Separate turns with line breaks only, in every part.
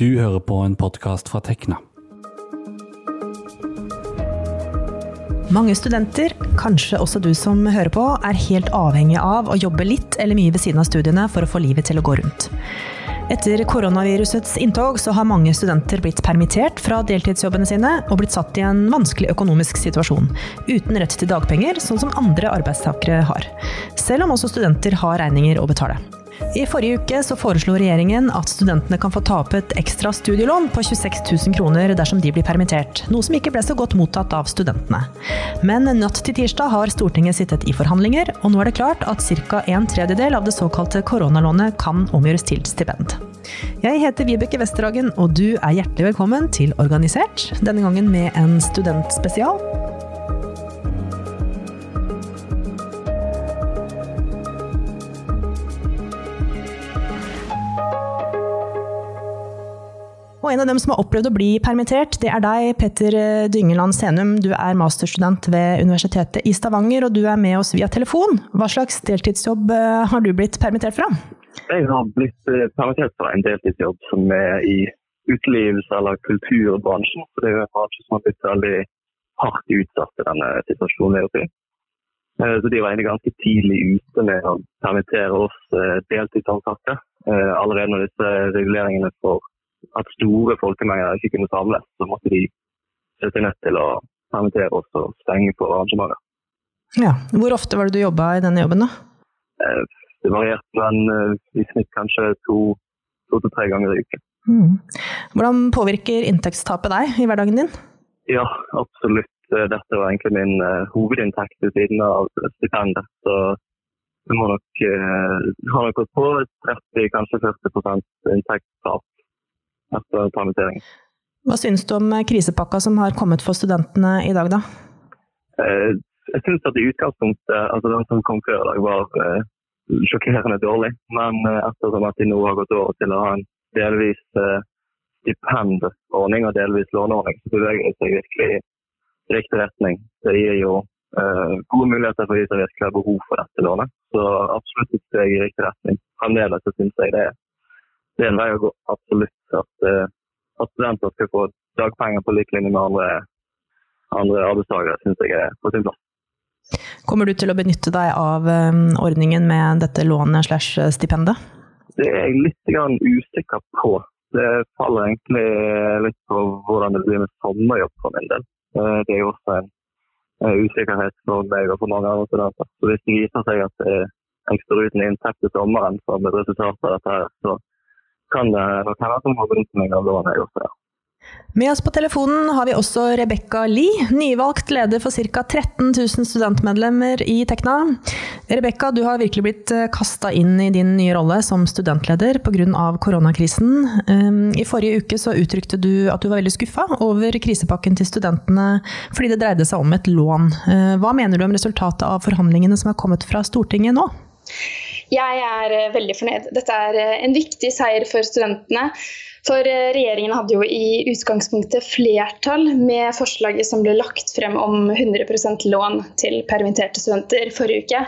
Du hører på en podkast fra Tekna.
Mange studenter, kanskje også du som hører på, er helt avhengig av å jobbe litt eller mye ved siden av studiene for å få livet til å gå rundt. Etter koronavirusets inntog så har mange studenter blitt permittert fra deltidsjobbene sine og blitt satt i en vanskelig økonomisk situasjon, uten rett til dagpenger, sånn som andre arbeidstakere har. Selv om også studenter har regninger å betale. I forrige uke så foreslo regjeringen at studentene kan få ta opp et ekstra studielån på 26 000 kroner dersom de blir permittert, noe som ikke ble så godt mottatt av studentene. Men natt til tirsdag har Stortinget sittet i forhandlinger, og nå er det klart at ca. en tredjedel av det såkalte koronalånet kan omgjøres til stipend. Jeg heter Vibeke Westerhagen, og du er hjertelig velkommen til Organisert, denne gangen med en studentspesial. Og en av dem som har opplevd å bli permittert, det er deg, Petter Dyngeland Senum. Du er masterstudent ved Universitetet i Stavanger, og du er med oss via telefon. Hva slags deltidsjobb eh, har du blitt permittert fra?
Jeg har blitt eh, permittert fra en deltidsjobb som er i utelivs- eller kulturbransjen. Så det er en bransje som har blitt veldig hardt utsatt i denne situasjonen oppe. Eh, så de var egentlig ganske tidlig ute med å permittere oss deltidsansatte. Allerede når disse reguleringene for at store folkemengder ikke kunne samles, så måtte de se seg nødt til å permittere oss og stenge på arrangementer.
Ja. Hvor ofte var det du jobba i denne jobben, da?
Eh, det varierte, men eh, i snitt kanskje to, to til tre ganger i uken.
Mm. Hvordan påvirker inntektstapet deg i hverdagen din?
Ja, absolutt. Eh, dette var egentlig min hovedinntekt ved siden av stipendet. Så det må nok uh, ha nok gått på 30, kanskje 40% inntektstap etter permitteringen.
Hva syns du om krisepakka som har kommet for studentene i dag, da?
Eh, jeg syns at i utgangspunktet, altså den som kom før i dag, var eh, sjokkerende dårlig. Men eh, ettersom at de nå har gått over til å ha en delvis stipendordning og delvis låneordning, så beveger det seg virkelig i riktig retning. Det gir jo gode muligheter for de som virkelig har behov for dette lånet. Så absolutt et steg i riktig retning. Fremdeles syns jeg det er det er en vei å gå, absolutt. At, eh, at studenter skal få dagpenger på lik linje med andre, andre arbeidstakere, syns jeg er på sin plass.
Kommer du til å benytte deg av eh, ordningen med dette lånet slash stipendet?
Det er jeg litt usikker på. Det faller egentlig litt på hvordan det blir med sommerjobb for min del. Eh, det er jo også en usikkerhet for meg og for mange andre studenter. Så hvis det viser seg at jeg står uten inntekt til sommeren som et resultat av dette, så kan det nok hende at hun har brukt meg av lånet jeg også, ja.
Med oss på telefonen har vi også Rebekka Lie, nyvalgt leder for ca. 13 000 studentmedlemmer i Tekna. Rebekka, du har virkelig blitt eh, kasta inn i din nye rolle som studentleder pga. koronakrisen. Ehm, I forrige uke så uttrykte du at du var veldig skuffa over krisepakken til studentene fordi det dreide seg om et lån. Eh, hva mener du om resultatet av forhandlingene som er kommet fra Stortinget nå?
Jeg er eh, veldig fornøyd. Dette er eh, en viktig seier for studentene. For eh, regjeringen hadde jo i utgangspunktet flertall med forslaget som ble lagt frem om 100% lån til permitterte studenter forrige uke.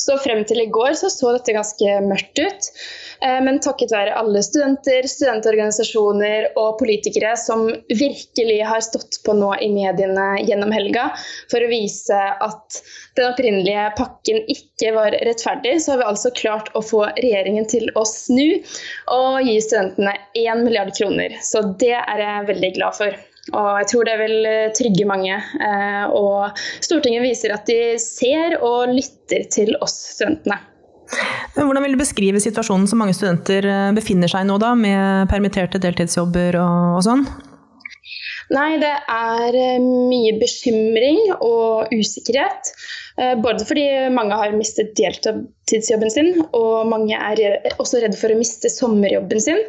Så frem til i går så, så dette ganske mørkt ut. Eh, men takket være alle studenter, studentorganisasjoner og politikere som virkelig har stått på nå i mediene gjennom helga for å vise at den opprinnelige pakken ikke var rettferdig, så har vi altså klart å få regjeringen til å snu og gi studentene 1 milliard kroner. Så det er jeg veldig glad for. Og jeg tror det vil trygge mange. Eh, og Stortinget viser at de ser og lytter til oss studentene.
Hvordan vil du beskrive situasjonen som mange studenter eh, befinner seg i nå, da, med permitterte deltidsjobber og, og sånn?
Nei, det er eh, mye bekymring og usikkerhet. Eh, både fordi mange har mistet deltidsjobben sin, og mange er også redde for å miste sommerjobben sin.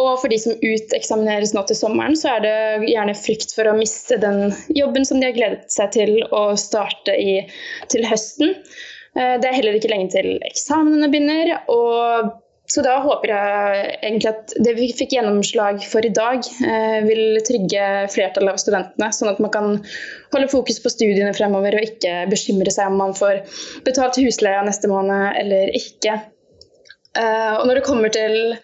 Og for de som uteksamineres nå til sommeren, så er det gjerne frykt for å miste den jobben som de har gledet seg til å starte i til høsten. Eh, det er heller ikke lenge til eksamenene begynner. og så da håper jeg egentlig at det vi fikk gjennomslag for i dag, eh, vil trygge flertallet av studentene, sånn at man kan holde fokus på studiene fremover og ikke bekymre seg om man får betalt husleia neste måned eller ikke. Eh, og når det kommer til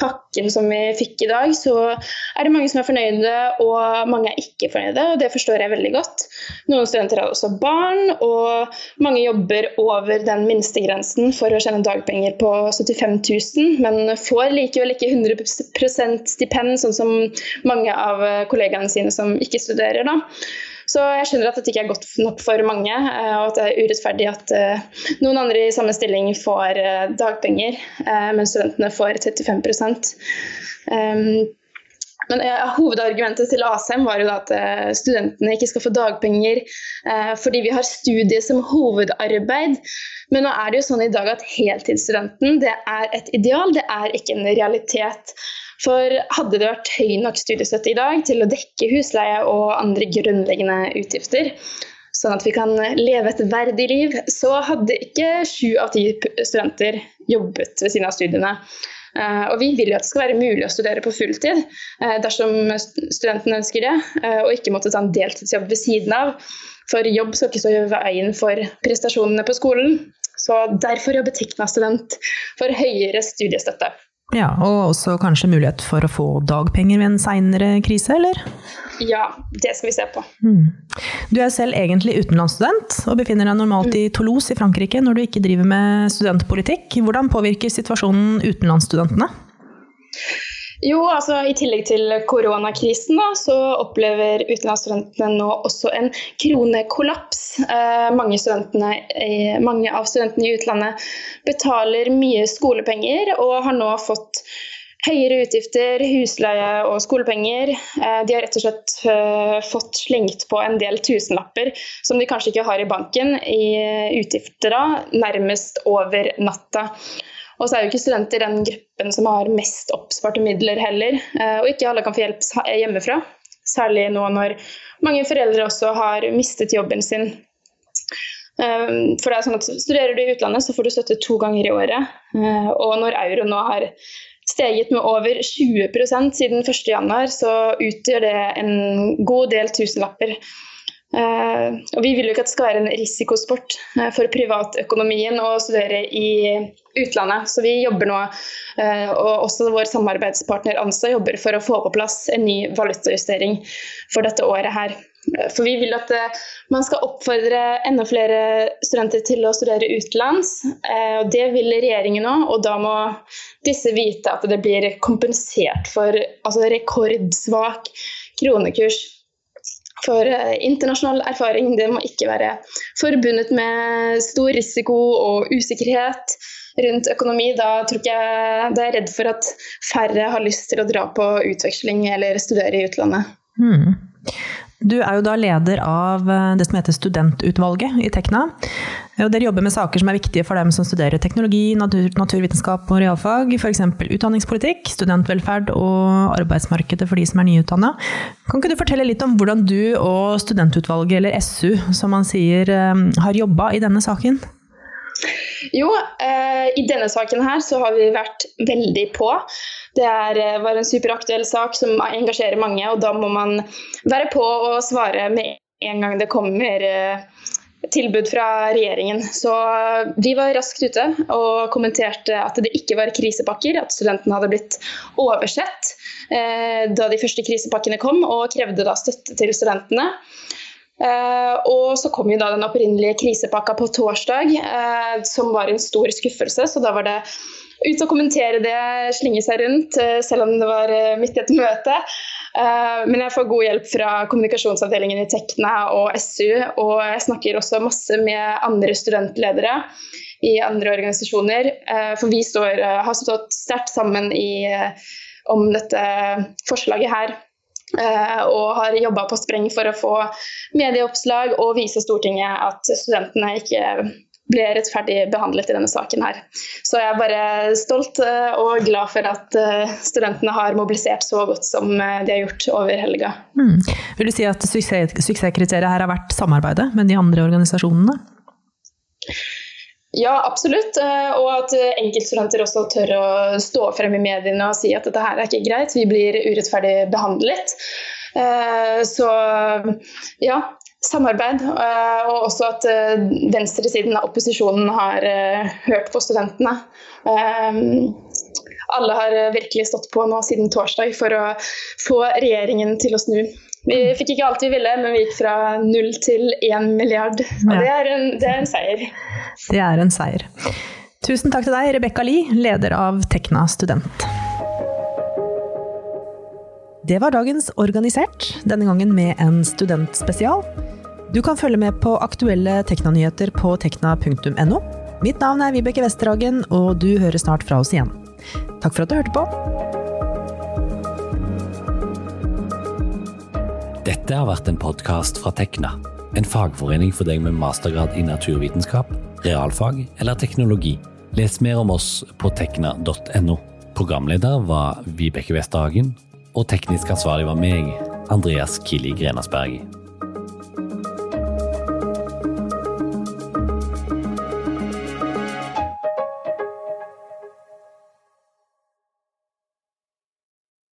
pakken som vi fikk i dag, så er det mange som er fornøyde, og mange er ikke fornøyde. og Det forstår jeg veldig godt. Noen studenter har også barn, og mange jobber over den minstegrensen for å tjene dagpenger på 75 000, men får likevel ikke 100% stipend, sånn som mange av kollegaene sine som ikke studerer. da. Så jeg skjønner at dette ikke er godt nok for mange, eh, og at det er urettferdig at eh, noen andre i samme stilling får eh, dagpenger, mens studentene får 35 men men Hovedargumentet til Asheim var jo at studentene ikke skal få dagpenger fordi vi har studiet som hovedarbeid. Men nå er det jo sånn i dag at heltidsstudenten det er et ideal, det er ikke en realitet. For hadde det vært høy nok studiestøtte i dag til å dekke husleie og andre grunnleggende utgifter, sånn at vi kan leve et verdig liv, så hadde ikke sju av ti studenter jobbet ved siden av studiene. Eh, og vi vil jo at det skal være mulig å studere på fulltid eh, dersom studentene ønsker det, eh, og ikke måtte ta en deltidsjobb ved siden av. For jobb skal ikke stå i veien for prestasjonene på skolen. Så derfor jobber Tekna-student for høyere studiestøtte.
Ja, Og også kanskje mulighet for å få dagpenger ved en seinere krise, eller?
Ja, det skal vi se på.
Mm. Du er selv egentlig utenlandsstudent, og befinner deg normalt i Toulouse i Frankrike når du ikke driver med studentpolitikk. Hvordan påvirker situasjonen utenlandsstudentene?
Jo, altså I tillegg til koronakrisen da, så opplever utenlandsstudentene nå også en kronekollaps. Eh, mange, mange, av studentene i utlandet betaler mye skolepenger og har nå fått høyere utgifter, husleie og skolepenger. Eh, de har rett og slett eh, fått slengt på en del tusenlapper som de kanskje ikke har i banken, i utgifter da, nærmest over natta. Og så er jo ikke studenter den gruppen som har mest oppsparte midler heller. Eh, og ikke alle kan få hjelp hjemmefra. Særlig nå når mange foreldre også har mistet jobben sin. Eh, for det er sånn at Studerer du i utlandet, så får du støtte to ganger i året. Eh, og når euro nå har steget med over 20% siden 1.1, så utgjør det en god del tusenlapper. Uh, og vi vil jo ikke at det skal være en risikosport uh, for privatøkonomien å studere i utlandet. Så vi jobber nå, uh, og også vår samarbeidspartner ANSA jobber for å få på plass en ny valutajustering for dette året her. For vi vil at man skal oppfordre enda flere studenter til å studere utenlands. og Det vil regjeringen òg, og da må disse vite at det blir kompensert for altså rekordsvak kronekurs for eh, internasjonal erfaring det må ikke være forbundet med stor risiko og usikkerhet rundt økonomi. Da tror jeg det er redd for at færre har lyst til å dra på utveksling eller studere i utlandet. Hmm.
Du er jo da leder av eh, det som heter Studentutvalget i Tekna. Og dere jobber med saker som er viktige for dem som studerer teknologi, natur, naturvitenskap og realfag. F.eks. utdanningspolitikk, studentvelferd og arbeidsmarkedet for de som er nyutdanna. Kan ikke du fortelle litt om hvordan du og studentutvalget, eller SU som man sier, eh, har jobba i denne saken?
Jo, eh, i denne saken her så har vi vært veldig på. Det er, eh, var en superaktuell sak som engasjerer mange, og da må man være på og svare med en gang det kommer eh, tilbud fra regjeringen. Så vi var raskt ute og kommenterte at det ikke var krisepakker, at studentene hadde blitt oversett eh, da de første krisepakkene kom, og krevde da støtte til studentene. Eh, og så kom jo da den opprinnelige krisepakka på torsdag, eh, som var en stor skuffelse. Så da var det ut og kommentere det, slinge seg rundt, eh, selv om det var eh, midt i et møte. Eh, men jeg får god hjelp fra kommunikasjonsavdelingen i Tekna og SU, og jeg snakker også masse med andre studentledere i andre organisasjoner. For vi står, har stått sterkt sammen i, om dette forslaget her. Og har jobba på spreng for å få medieoppslag og vise Stortinget at studentene ikke ble rettferdig behandlet i denne saken her. Så jeg er bare stolt eh, og glad for at eh, studentene har mobilisert så godt som eh, de har gjort over helga. Mm.
Vil du si at suksess, suksesskriteriet her har vært samarbeidet med de andre organisasjonene?
Ja, absolutt. Og at enkeltstudenter også tør å stå frem i mediene og si at dette her er ikke greit, vi blir urettferdig behandlet. Så ja, samarbeid, eh, og også at eh, venstresiden av opposisjonen har eh, hørt på studentene. alle har virkelig stått på nå siden torsdag for å få regjeringen til å snu. Vi fikk ikke alt vi ville, men vi gikk fra null til én milliard. Og det, er en, det, er en, seier.
Det er en seier. Tusen takk til deg, Rebekka Lie, leder av Tekna student. Det var dagens Organisert, denne gangen med en studentspesial. Du kan følge med på aktuelle Tekna-nyheter på tekna.no. Mitt navn er Vibeke Westerhagen, og du hører snart fra oss igjen. Takk for at du hørte på.
Dette har vært en podkast fra Tekna, en fagforening for deg med mastergrad i naturvitenskap, realfag eller teknologi. Les mer om oss på tekna.no. Programleder var Vibeke Westerhagen, og teknisk ansvarlig var meg, Andreas Kili Grenasberg.